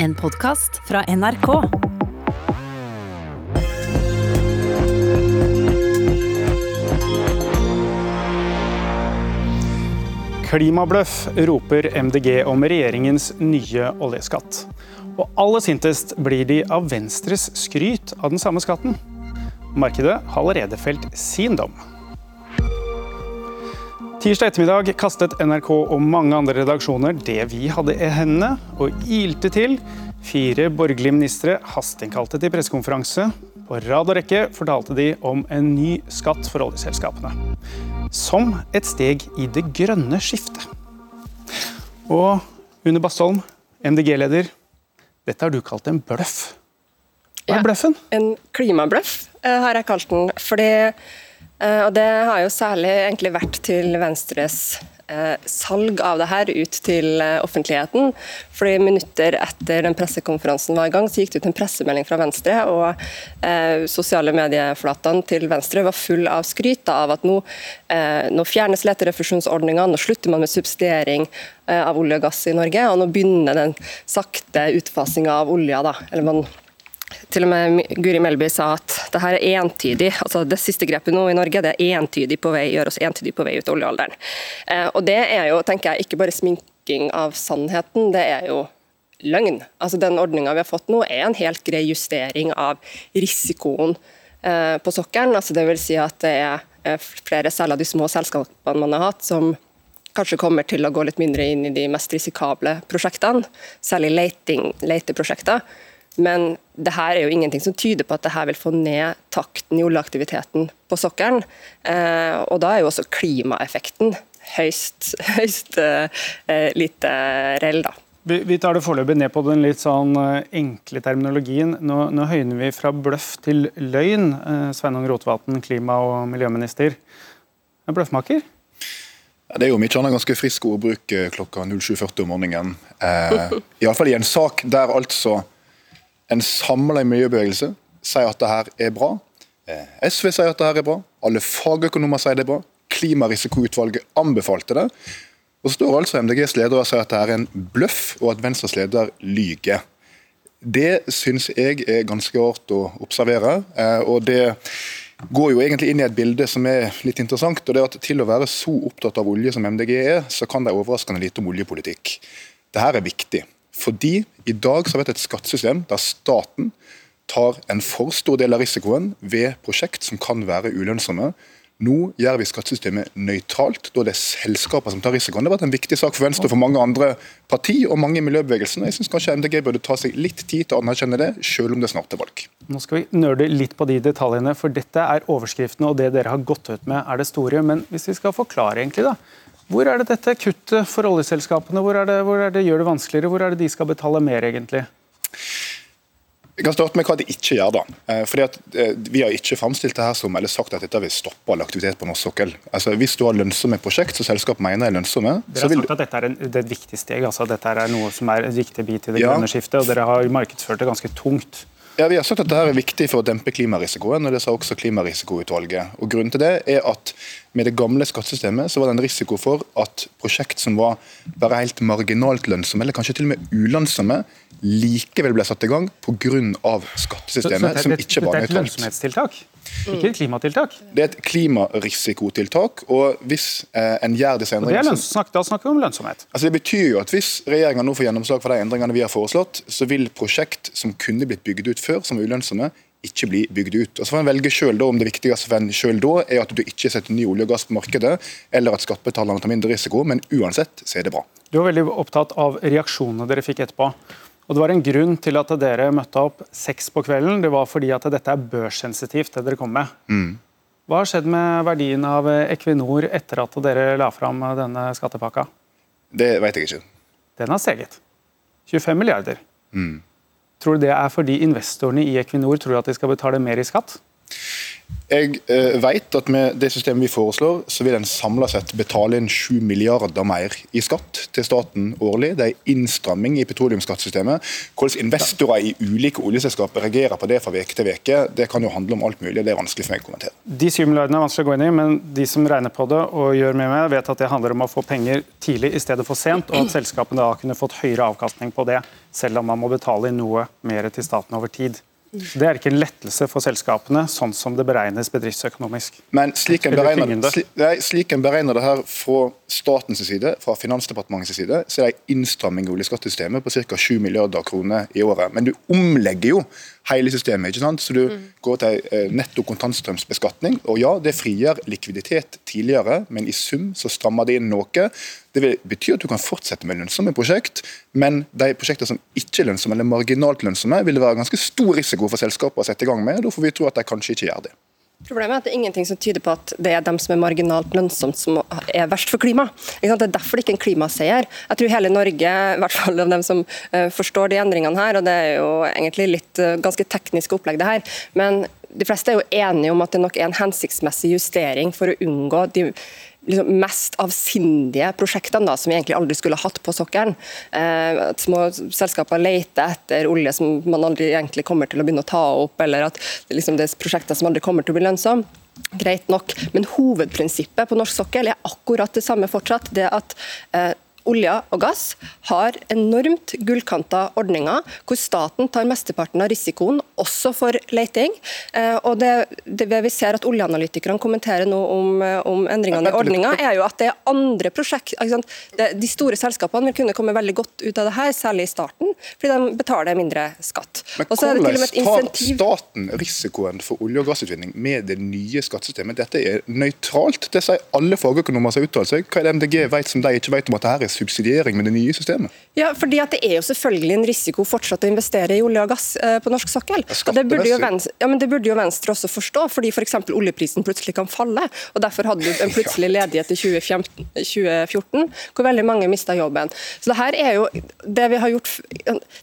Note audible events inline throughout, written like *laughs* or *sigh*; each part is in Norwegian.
En podkast fra NRK. Klimabløff roper MDG om regjeringens nye oljeskatt. Og aller sintest blir de av Venstres skryt av den samme skatten. Markedet har allerede felt sin dom. Tirsdag ettermiddag kastet NRK og mange andre redaksjoner det vi hadde i hendene, og ilte til. Fire borgerlige ministre hasteinnkalte til pressekonferanse. På rad og rekke fortalte de om en ny skatt for oljeselskapene. Som et steg i det grønne skiftet. Og Une Bastholm, MDG-leder, dette har du kalt en bløff. Hva er bløffen? En klimabløff eh, har jeg kalt den. fordi og det har jo særlig egentlig vært til Venstres eh, salg av det her ut til eh, offentligheten. Fordi Minutter etter den pressekonferansen var i gang, så gikk det ut en pressemelding fra Venstre. og eh, Sosiale medieflatene til Venstre var full av skryt av at nå, eh, nå fjernes leterefusjonsordninga, nå slutter man med subsidiering eh, av olje og gass i Norge, og nå begynner den sakte utfasinga av olja. da, eller man til og med Guri Melby sa at det her er entydig, altså det siste grepet nå i Norge det er entydig på vei, gjør oss entydig på vei ut av oljealderen. Eh, og Det er jo tenker jeg, ikke bare sminking av sannheten, det er jo løgn. Altså Den ordninga vi har fått nå er en helt grei justering av risikoen eh, på sokkelen. Altså det vil si at det er eh, flere særlig av de små selskapene man har hatt, som kanskje kommer til å gå litt mindre inn i de mest risikable prosjektene, særlig leteprosjekter. Men det her er jo ingenting som tyder på at det her vil få ned takten i oljeaktiviteten på sokkelen. Eh, og da er jo også klimaeffekten høyst, *laughs* høyst eh, lite reell, da. Vi tar det foreløpig ned på den litt sånn eh, enkle terminologien. Nå, nå høyner vi fra bløff til løgn. Eh, Sveinung Rotevatn, klima- og miljøminister. En bløffmaker? Det er jo mye annet ganske frisk ordbruk eh, klokka 07.40 om morgenen. Eh, Iallfall i en sak der altså en samla miljøbevegelse sier at det her er bra. Eh, SV sier at det her er bra. Alle fagøkonomer sier det er bra. Klimarisikoutvalget anbefalte det. Og så står altså MDGs leder og sier at det her er en bløff, og at Venstres leder lyger. Det syns jeg er ganske rart å observere. Eh, og det går jo egentlig inn i et bilde som er litt interessant. og det er at Til å være så opptatt av olje som MDG er, så kan de overraskende lite om oljepolitikk. Dette er viktig. Fordi i dag så har vi et skattesystem der staten tar en for stor del av risikoen ved prosjekt som kan være ulønnsomme. Nå gjør vi skattesystemet nøytralt, da det er selskaper som tar risikoen. Det har vært en viktig sak for Venstre og for mange andre parti og mange i miljøbevegelsen. Jeg syns kanskje MDG burde ta seg litt tid til å anerkjenne det, selv om det snart er valg. Nå skal vi nerde litt på de detaljene, for dette er overskriftene og det dere har gått ut med er det store. Men hvis vi skal forklare egentlig da, hvor er det dette kuttet for oljeselskapene hvor er det, hvor er det gjør det vanskeligere? Hvor er det de skal betale mer, egentlig? Jeg kan starte med hva de ikke gjør. da. Eh, fordi at eh, Vi har ikke framstilt det her som, eller sagt at dette vil stoppe all aktivitet på norsk sokkel. Altså, hvis du har lønnsomme prosjekt som selskap mener er lønnsomme Dere har sagt at dette er, en, det er et viktig steg, altså dette er noe som er en viktig bit i det ja. grønne skiftet, og dere har markedsført det ganske tungt. Ja, Vi har sagt at dette er viktig for å dempe klimarisikoen, og det sa også Klimarisikoutvalget. Og Grunnen til det er at med det gamle skattesystemet så var det en risiko for at prosjekt som var bare helt marginalt lønnsomme, eller kanskje til og med ulønnsomme, likevel ble satt i gang pga. skattesystemet, så, så det, som ikke var nøytralt. Dette er et lønnsomhetstiltak? Ikke et klimatiltak? Det er et klimarisikotiltak. og hvis eh, en gjør disse endringene... Da snakker vi om lønnsomhet. Altså det betyr jo at Hvis regjeringa nå får gjennomslag for de endringene vi har foreslått, så vil prosjekt som kunne blitt bygd ut før, som er ulønnsomme, ikke bli bygd ut. Og så får en velge selv da, om Det viktigste for en selv da er at du ikke setter ny olje og gass på markedet, eller at skattebetalerne tar mindre risiko, men uansett så er det bra. Du var veldig opptatt av reaksjonene dere fikk etterpå. Og Det var en grunn til at dere møtte opp seks på kvelden. Det var fordi at dette er børssensitivt, det dere kom med. Mm. Hva har skjedd med verdien av Equinor etter at dere la fram denne skattepakka? Det vet jeg ikke. Den har steget. 25 milliarder. Mm. Tror du det er fordi investorene i Equinor tror at de skal betale mer i skatt? Jeg eh, vet at med det systemet vi foreslår, så vil en samla sett betale inn 7 milliarder mer i skatt til staten årlig. Det er innstramming i petroleumsskattesystemet. Hvordan investorer i ulike oljeselskaper reagerer på det fra uke til uke, det kan jo handle om alt mulig. Det er vanskelig for meg å kommentere. De 7 milliardene er vanskelig å gå inn i, men de som regner på det og gjør med meg, vet at det handler om å få penger tidlig i stedet for sent, og at selskapene da kunne fått høyere avkastning på det, selv om man må betale inn noe mer til staten over tid. Det er ikke en lettelse for selskapene, sånn som det beregnes bedriftsøkonomisk. Men slik en beregner, slik, nei, slik en beregner det her fra statens side, fra Finansdepartementets side, så er det en innstramming i oljeskattesystemet på ca. 7 milliarder kroner i året. Men du omlegger jo hele systemet. ikke sant? Så Du mm. går til eh, netto kontantstrømsbeskatning. Og ja, det frigjør likviditet tidligere, men i sum så strammer det inn noe. Det vil bety at du kan fortsette med lønnsomme prosjekt, men de prosjektene som ikke er lønnsomme, eller marginalt lønnsomme, vil det være ganske stor risiko for selskapet å sette i gang med. Da får vi tro at de kanskje ikke gjør det. Problemet er at det er ingenting som tyder på at det er dem som er marginalt lønnsomt som er verst for klima. Det er derfor det ikke er en klimaseier. Jeg tror hele Norge, i hvert fall av dem som eh, forstår de endringene her, og det er jo egentlig litt eh, ganske teknisk opplegg det her, men de fleste er jo enige om at det nok er en hensiktsmessig justering for å unngå de liksom mest avsindige prosjektene da, som vi egentlig aldri skulle hatt på sokkelen. Eh, at små selskaper leter etter olje som man aldri egentlig kommer til å begynne å ta opp, eller at liksom, det er prosjekter som aldri kommer til å bli lønnsomme. Greit nok, men hovedprinsippet på norsk sokkel er akkurat det samme fortsatt. det at eh, olje og gass har enormt gullkanta ordninger, hvor staten tar mesteparten av risikoen, også for leting. Eh, og det, det vi ser at Oljeanalytikerne kommenterer nå om, eh, om endringene i ordninga, er jo at det er andre prosjekt. De store selskapene vil kunne komme veldig godt ut av det her, særlig i starten, fordi de betaler mindre skatt. Men hvordan tar staten risikoen for olje- og gassutvinning med det nye skattesystemet? Dette er nøytralt, det sier alle fagøkonomer som har uttalt seg. Hva er det MDG vet som de ikke vet om at dette er subsidiering med det nye systemet? Ja, fordi at Det er jo selvfølgelig en risiko fortsatt å investere i olje og gass eh, på norsk sokkel. Og det burde, jo Venstre, ja, men det burde jo Venstre også forstå, fordi f.eks. For oljeprisen plutselig kan falle. og Derfor hadde du en *laughs* plutselig ledighet i 2014, hvor veldig mange mista jobben. Så det her er jo, det vi har gjort,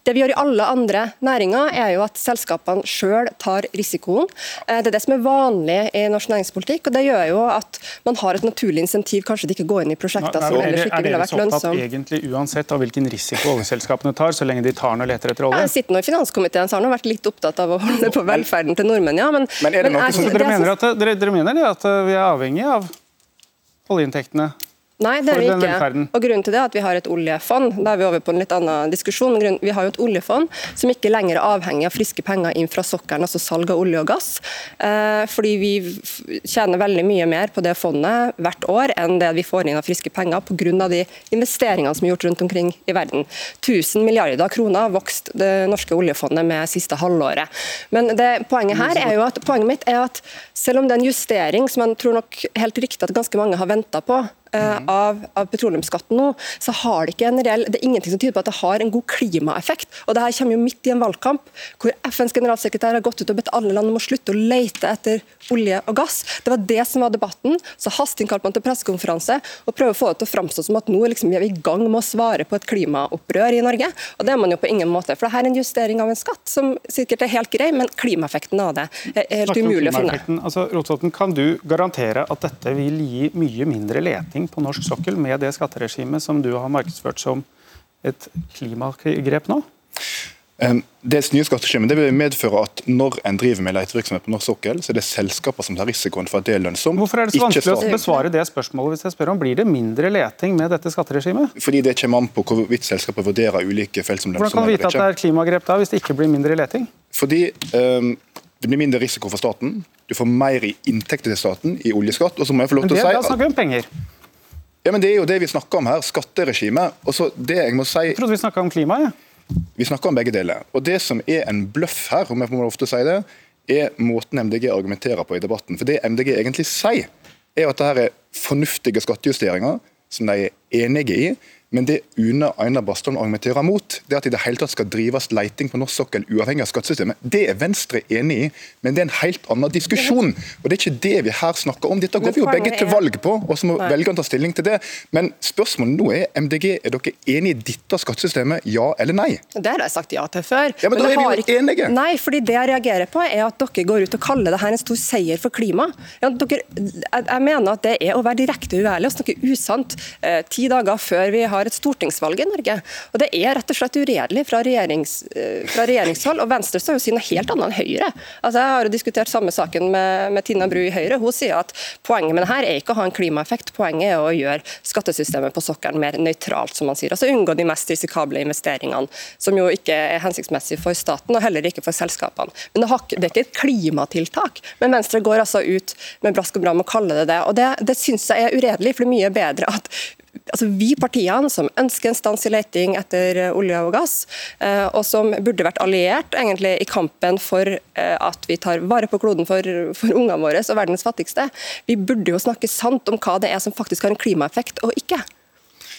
det vi gjør i alle andre næringer, er jo at selskapene sjøl tar risikoen. Eh, det er det som er vanlig i norsk næringspolitikk. og Det gjør jo at man har et naturlig insentiv kanskje til ikke gå inn i prosjekter som ellers ikke ville vært lønnsomme opptatt egentlig uansett av hvilken risiko oljeselskapene tar, så lenge de tar noe leter etter olje? Jeg sitter nå i finanskomiteen, så har nå vært litt opptatt av å holde på velferden til nordmenn, ja. Men, men er det noe men, som, dere, mener at, dere, dere mener det at vi er avhengig av oljeinntektene? Nei, det er vi ikke. Og Grunnen til det er at vi har et oljefond. Da er vi over på en litt annen diskusjon. Vi har jo et oljefond som ikke lenger er avhengig av friske penger inn fra sokkelen, altså salg av olje og gass. Eh, fordi vi tjener veldig mye mer på det fondet hvert år enn det vi får inn av friske penger pga. de investeringene som er gjort rundt omkring i verden. 1000 milliarder kroner vokste det norske oljefondet med siste halvåret. Men det, poenget her er jo at, poenget mitt er at selv om det er en justering som jeg tror nok helt riktig at ganske mange har venta på, av, av, petroleumsskatten nå, så har det ikke en reell Det er ingenting som tyder på at det har en god klimaeffekt. Og det her kommer jo midt i en valgkamp hvor FNs generalsekretær har gått ut og bedt alle land om å slutte å lete etter olje og gass. Det var det som var debatten. Så hasteinnkalte man til pressekonferanse og prøver å få det til å framstå som at nå liksom, vi er i gang med å svare på et klimaopprør i Norge. Og det er man jo på ingen måte. For det her er en justering av en skatt som sikkert er helt grei, men klimaeffekten av det er helt umulig å finne. Altså, Rotsvotten, kan du garantere at dette vil gi mye mindre leting på norsk sokkel med det skatteregimet som du har markedsført som et klimagrep nå? Det nye skatteregimet vil medføre at når en driver med letevirksomhet på norsk sokkel, så er det selskaper som tar risikoen for at det er lønnsomt. Hvorfor er det så vanskelig å besvare det spørsmålet hvis jeg spør om blir det mindre leting med dette skatteregimet? Fordi det kommer an på hvorvidt selskapet vurderer ulike felt som lønnsomme. Hvordan kan du vite at det er klimagrep da, hvis det ikke blir mindre leting? Fordi um, det blir mindre risiko for staten. Du får mer i inntekter til staten i oljeskatt. og så må jeg få lov til å si... Da snakker vi om penger. Ja, men Det er jo det vi snakker om her, skatteregimet. Og så det Jeg må si... Jeg trodde vi snakka om klima, Ja. Vi snakker om begge deler. Og Det som er en bløff her, om jeg må ofte si det, er måten MDG argumenterer på i debatten. For Det MDG egentlig sier, er at dette er fornuftige skattejusteringer som de er enige i, Men det Une Einar Bastholm argumenterer mot, det er at det i det hele tatt skal drives leiting på norsk sokkel uavhengig av skattesystemet. Det er Venstre enig i, men det er en helt annen diskusjon. Og Det er ikke det vi her snakker om. Dette går vi jo begge til valg på, og så må velgerne ta stilling til det. Men spørsmålet nå er MDG, er dere enig i dette skattesystemet, ja eller nei? Det har jeg sagt ja til før. Ja, men, men da er vi jo ikke... enige. Nei, fordi det jeg reagerer på er at dere går ut og kaller det her en stor seier for klimaet. Ja, jeg, jeg, mener at det er å være direkte uærlig og snakke usant eh, ti dager før vi har et stortingsvalg i Norge. Og Det er rett og slett uredelig fra, regjerings, eh, fra regjeringshold. og Venstre står jo sier noe helt annet enn Høyre. Altså, jeg har jo diskutert samme saken med, med Tina Bru i Høyre. Hun sier at poenget med det her er ikke å ha en klimaeffekt, poenget er å gjøre skattesystemet på sokkelen mer nøytralt, som man sier. Altså unngå de mest risikable investeringene, som jo ikke er hensiktsmessig for staten og heller ikke for selskapene. Men det, har, det er ikke et klimatiltak. Men Venstre går altså ut med brask og bram og kaller det det. og Det, det syns jeg er uredelig, for det er mye bedre at altså vi partiene som ønsker en stans i leting etter eh, olje og gass, eh, og som burde vært alliert egentlig i kampen for eh, at vi tar vare på kloden for, for ungene våre og verdens fattigste, vi burde jo snakke sant om hva det er som faktisk har en klimaeffekt og ikke.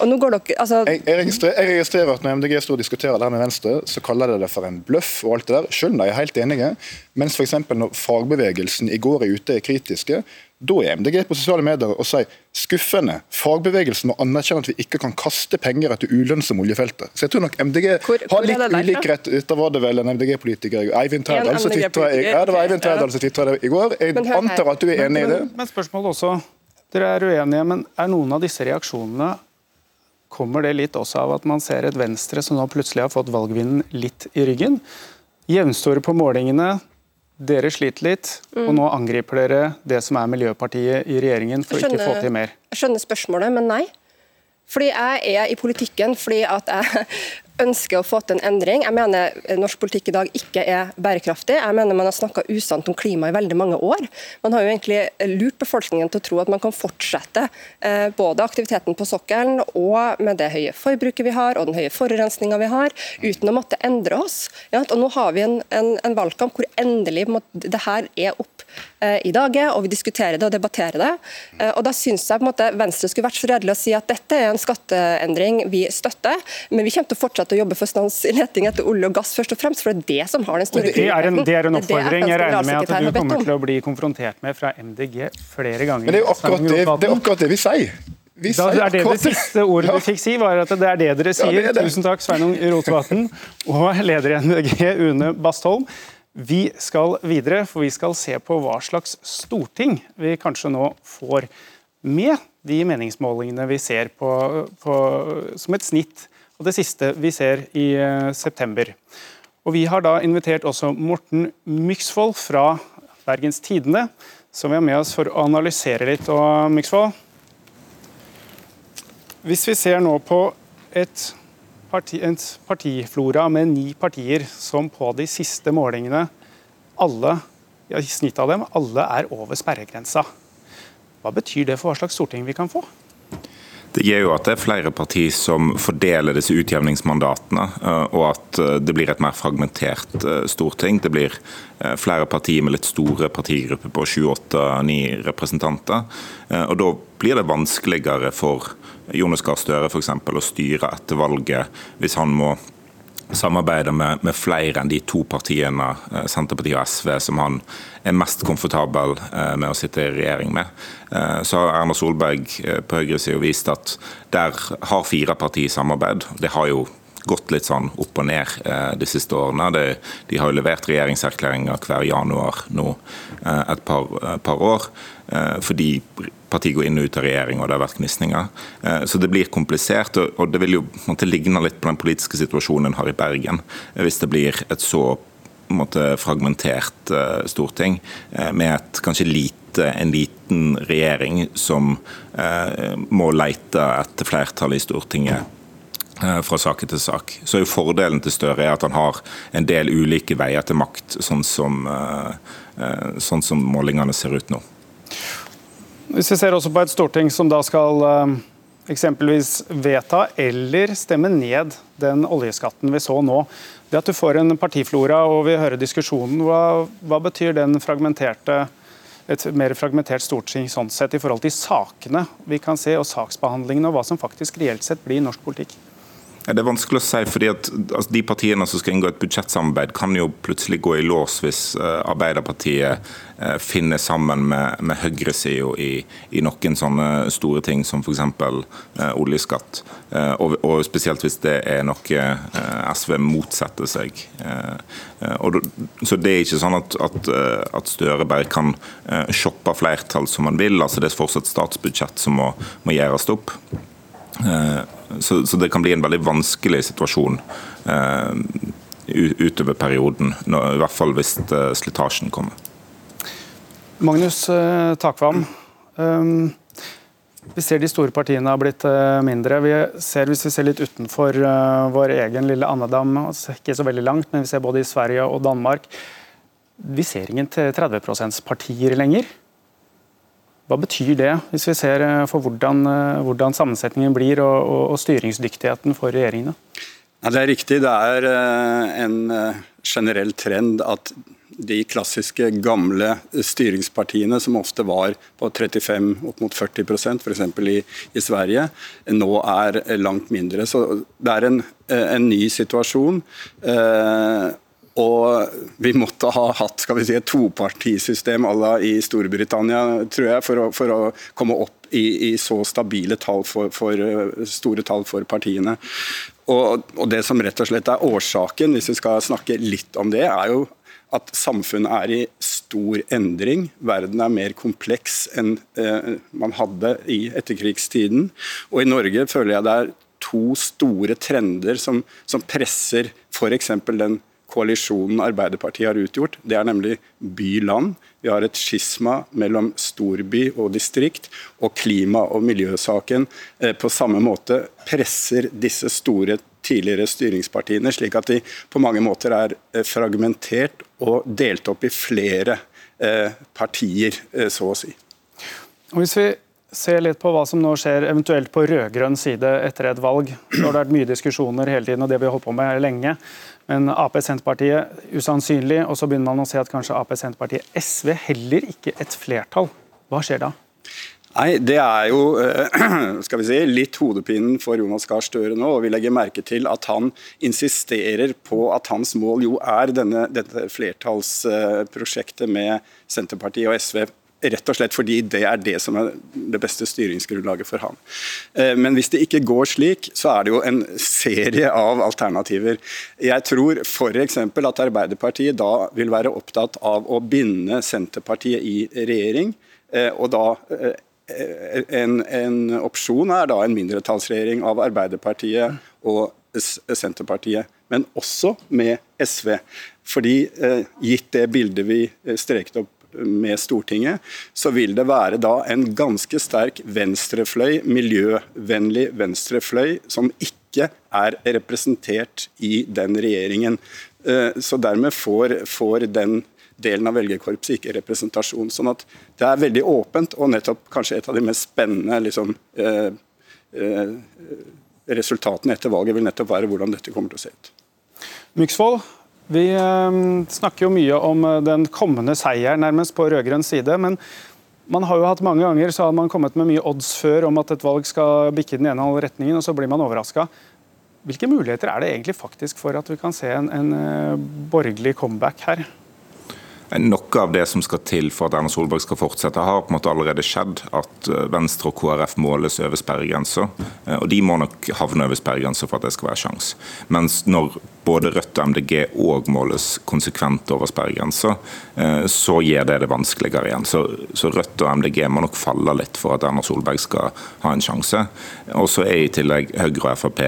Og nå går dere, altså... jeg, registrerer, jeg, registrerer, at når MDG står og diskuterer det her med Venstre, så kaller de det for en bløff og alt det der, selv om de er helt enige. Mens f.eks. når fagbevegelsen i går er ute er kritiske, da er MDG på sosiale medier og sier skuffende. Fagbevegelsen må anerkjenne at vi ikke kan kaste penger etter ulønnsomme oljefelter. Så jeg tror nok MDG hvor, hvor har litt ulik rett. Dette var det vel en MDG-politiker, Eivind Trædal, som tvitra ja, det var Eivind Trædal som tvitra det i går. Jeg antar at du er enig i det? Men, men spørsmålet også, dere er uenige, men er noen av disse reaksjonene kommer det litt også av at man ser et Venstre som nå plutselig har fått valgvinden litt i ryggen? Jevnstore på målingene, dere sliter litt, og nå angriper dere det som er Miljøpartiet i regjeringen for skjønner, ikke å få til mer. Jeg skjønner spørsmålet, men nei. Fordi jeg er i politikken fordi at jeg ønsker å få til en endring. Jeg mener norsk politikk i dag ikke er bærekraftig. Jeg mener man har snakka usant om klima i veldig mange år. Man har jo egentlig lurt befolkningen til å tro at man kan fortsette eh, både aktiviteten på sokkelen og med det høye forbruket vi har og den høye forurensninga vi har, uten å måtte endre oss. Og nå har vi en, en, en valgkamp hvor endelig det her er opp eh, i dag, og vi diskuterer det og debatterer det. Eh, og da syns jeg på en måte Venstre skulle vært så redelig å si at dette er en skatteendring vi støtter, men vi kommer til å fortsette fortsette å jobbe for stans i leting etter olje og gass, først og fremst, for det er det som har den store det er, en, det er en oppfordring jeg regner med at du kommer til å bli konfrontert med fra MDG flere ganger. Men Det er jo akkurat det, det, er akkurat det vi sier. Vi da, er det det siste ordet *laughs* vi fikk si, var at det er det dere sier. Ja, det det. Tusen takk, Sveinung Rotevatn *laughs* og leder i MDG, Une Bastholm. Vi skal videre, for vi skal se på hva slags storting vi kanskje nå får med de meningsmålingene vi ser på, på som et snitt og det siste vi ser i eh, september. Og Vi har da invitert også Morten Myksvold fra Bergens Tidende, som vi har med oss for å analysere litt. Og Myksvold, hvis vi ser nå på et parti, en partiflora med ni partier som på de siste målingene, alle, ja, i snitt av dem, alle er over sperregrensa. Hva betyr det for hva slags storting vi kan få? Det gjør jo at det er flere partier som fordeler disse utjevningsmandatene, eh, og at eh, det blir et mer fragmentert eh, storting. Det blir flere partier med litt store partigrupper på 7-8-9 representanter. Og Da blir det vanskeligere for Jonas Gahr Støre f.eks. å styre etter valget, hvis han må samarbeider med, med, flere enn de to partiene, eh, Senterpartiet og SV, som han er mest komfortabel eh, med å sitte i regjering med. Eh, så har Erna Solberg på høyresida vist at der har fire partier samarbeid. Det har jo gått litt sånn opp og ned de siste årene. De, de har jo levert regjeringserklæringer hver januar nå et par, par år. Fordi partiet går inn og ut av regjering, og det har vært gnisninger. Eh, så det blir komplisert, og det vil jo måtte ligne litt på den politiske situasjonen en har i Bergen, eh, hvis det blir et så måtte, fragmentert uh, storting med et kanskje lite, en liten regjering som må leite etter flertall i Stortinget fra sak til sak. Så er jo Fordelen til Støre er at han har en del ulike veier til makt, sånn som, sånn som målingene ser ut nå. Hvis vi ser også på et storting som da skal eh, eksempelvis vedta eller stemme ned den oljeskatten vi så nå. Det at du får en partiflora og vi hører diskusjonen, hva, hva betyr et mer fragmentert storting sånn sett i forhold til sakene vi kan se, og saksbehandlingen, og hva som faktisk reelt sett blir norsk politikk? Det er vanskelig å si, fordi at altså, De partiene som skal inngå et budsjettsamarbeid, kan jo plutselig gå i lås hvis uh, Arbeiderpartiet uh, finner sammen med, med høyresida i, i, noen sånne store ting som f.eks. Uh, oljeskatt. Uh, og, og, Spesielt hvis det er noe SV motsetter seg. Og, så Det er ikke sånn at, at, at Støre bare kan shoppe flertall som han vil. altså Det er fortsatt statsbudsjett som må, må gjøres opp. Eh, så, så, det kan bli en veldig vanskelig situasjon eh, utover perioden, i hvert fall hvis eh, slitasjen kommer. Magnus Takvam, vi ser de store partiene har blitt mindre. Vi ser, hvis vi ser litt utenfor vår egen lille andedam, ikke så veldig langt, men vi ser både i Sverige og Danmark, vi ser ingen 30 %-partier lenger. Hva betyr det, hvis vi ser eh, for hvordan, eh, hvordan sammensetningen blir og, og, og, styringsdyktigheten for regjeringene? Ja, det er riktig. Det er eh, en generell trend at de klassiske gamle styringspartiene, som ofte var på 35 opp mot 40% f.eks. I, i Sverige, nå er langt mindre. Så det er en, en ny situasjon. Eh, og vi måtte ha hatt skal vi si, et topartisystem à la i Storbritannia, tror jeg, for å, for å komme opp i, i, så stabile tall for, for, store tall for partiene. Og, og, Det som rett og slett er årsaken, hvis vi skal snakke litt om det, er jo at samfunnet er i stor endring. Verden er mer kompleks enn eh, man hadde i etterkrigstiden. Og i Norge føler jeg det er to store trender som, som presser f.eks. den koalisjonen Arbeiderpartiet har utgjort. Det er nemlig by-land. Vi har et skisma mellom storby og distrikt. Og klima- og miljøsaken eh, på samme måte presser disse store tidligere styringspartiene, slik at de på mange måter er eh, fragmentert og delt opp i flere eh, partier, så å si. Og hvis vi ser litt på hva som nå skjer eventuelt på rød-grønn side etter et valg. Det har vært mye diskusjoner hele tiden, og det vi har holdt på med lenge. Men Ap-Senterpartiet usannsynlig, og så begynner man å se at kanskje Ap-Senterpartiet SV heller ikke et flertall. Hva skjer da? Nei, Det er jo eh, *clears throat* skal vi si, litt hodepinen for Jonas Gahr Støre nå. og Vi legger merke til at han insisterer på at hans mål jo er denne, dette flertallsprosjektet med Senterpartiet og SV Rett og slett fordi det er det som er det beste styringsgrunnlaget for ham. Eh, men hvis det ikke går slik, så er det jo en serie av alternativer. Jeg tror f.eks. at Arbeiderpartiet da vil være opptatt av å binde Senterpartiet i regjering. Eh, og da eh, en, en opsjon er da en mindretallsregjering av Arbeiderpartiet og Senterpartiet, men også med SV. Fordi gitt det bildet vi streket opp med Stortinget, så vil det være da en ganske sterk venstrefløy, miljøvennlig venstrefløy, som ikke er representert i den regjeringen. Eh, så dermed får, får den delen av velgerkorpset ikke representasjon. sånn at det er veldig åpent, og nettopp kanskje et av de mest spennende liksom, eh, eh, resultatene etter valget vil nettopp være hvordan dette kommer til å se ut. Myksvold, vi ehm, snakker jo mye om eh, den kommende seieren nærmest på rød-grønn side. men man har jo hatt Mange ganger så har man kommet med mye odds før om at et valg skal bikke den ene halve retningen, og så blir man overraska. Hvilke muligheter er det egentlig faktisk for at vi kan se en, en eh, borgerlig comeback her? Noe av det som skal til for at Erna Solberg skal fortsette, har på en måte allerede skjedd. At eh, Venstre og KrF måles over sperregrensa. Eh, og de må nok havne over sperregrensa for at det skal være sjans. Mens når både Rødt og MDG òg måles konsekvent over sperregrensa, eh, så gjør det det vanskeligere igjen. Så, så, Rødt og MDG må nok falle litt for at Erna Solberg skal ha en sjanse. Og så er i tillegg Høyre og Frp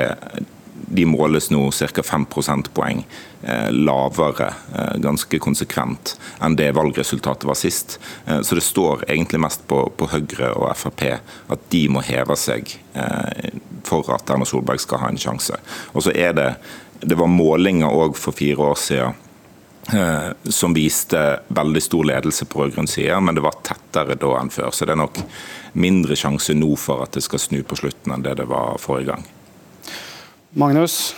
de måles nå ca. 5 prosentpoeng eh, lavere, eh, ganske konsekvent, enn det valgresultatet var sist. Eh, så det står egentlig mest på, på Høyre og Frp at de må heve seg for at Erna Solberg skal ha en sjanse. Og så er det, det var målinger òg for fire år siden som viste veldig stor ledelse på rød-grønn side, men det var tettere da enn før. Så det er nok mindre sjanse nå for at det skal snu på slutten enn det det var forrige gang. Magnus,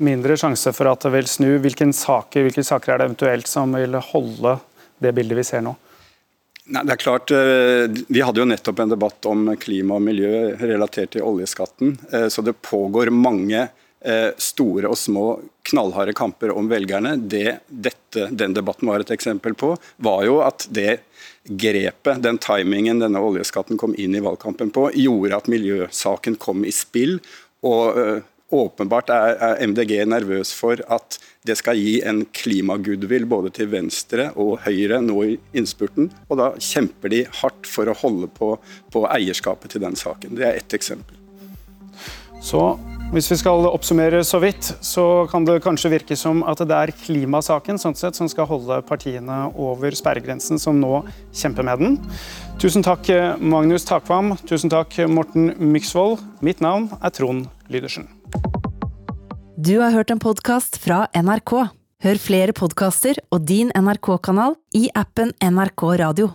mindre sjanse for at det vil snu. Hvilke saker, hvilke saker er det eventuelt som vil holde det bildet vi ser nå? Nei, det er klart, eh, Vi hadde jo nettopp en debatt om klima og miljø relatert til oljeskatten. Eh, så det pågår mange eh, store og små knallharde kamper om velgerne. Det dette, den debatten var et eksempel på, var jo at det grepet, den timingen denne oljeskatten kom inn i valgkampen på, gjorde at miljøsaken kom i spill. Og Åpenbart er MDG nervøs for at det skal gi en klimagoodwill både til Venstre og Høyre nå i innspurten. Og da kjemper de hardt for å holde på, på eierskapet til den saken. Det er ett eksempel. Så hvis vi skal oppsummere så vidt, så kan det kanskje virke som at det er klimasaken sånn sett, som skal holde partiene over sperregrensen, som nå kjemper med den. Tusen takk, Magnus Takvam. Tusen takk, Morten Myksvold. Mitt navn er Trond Lydersen. Du har hørt en podkast fra NRK. Hør flere podkaster og din NRK-kanal i appen NRK Radio.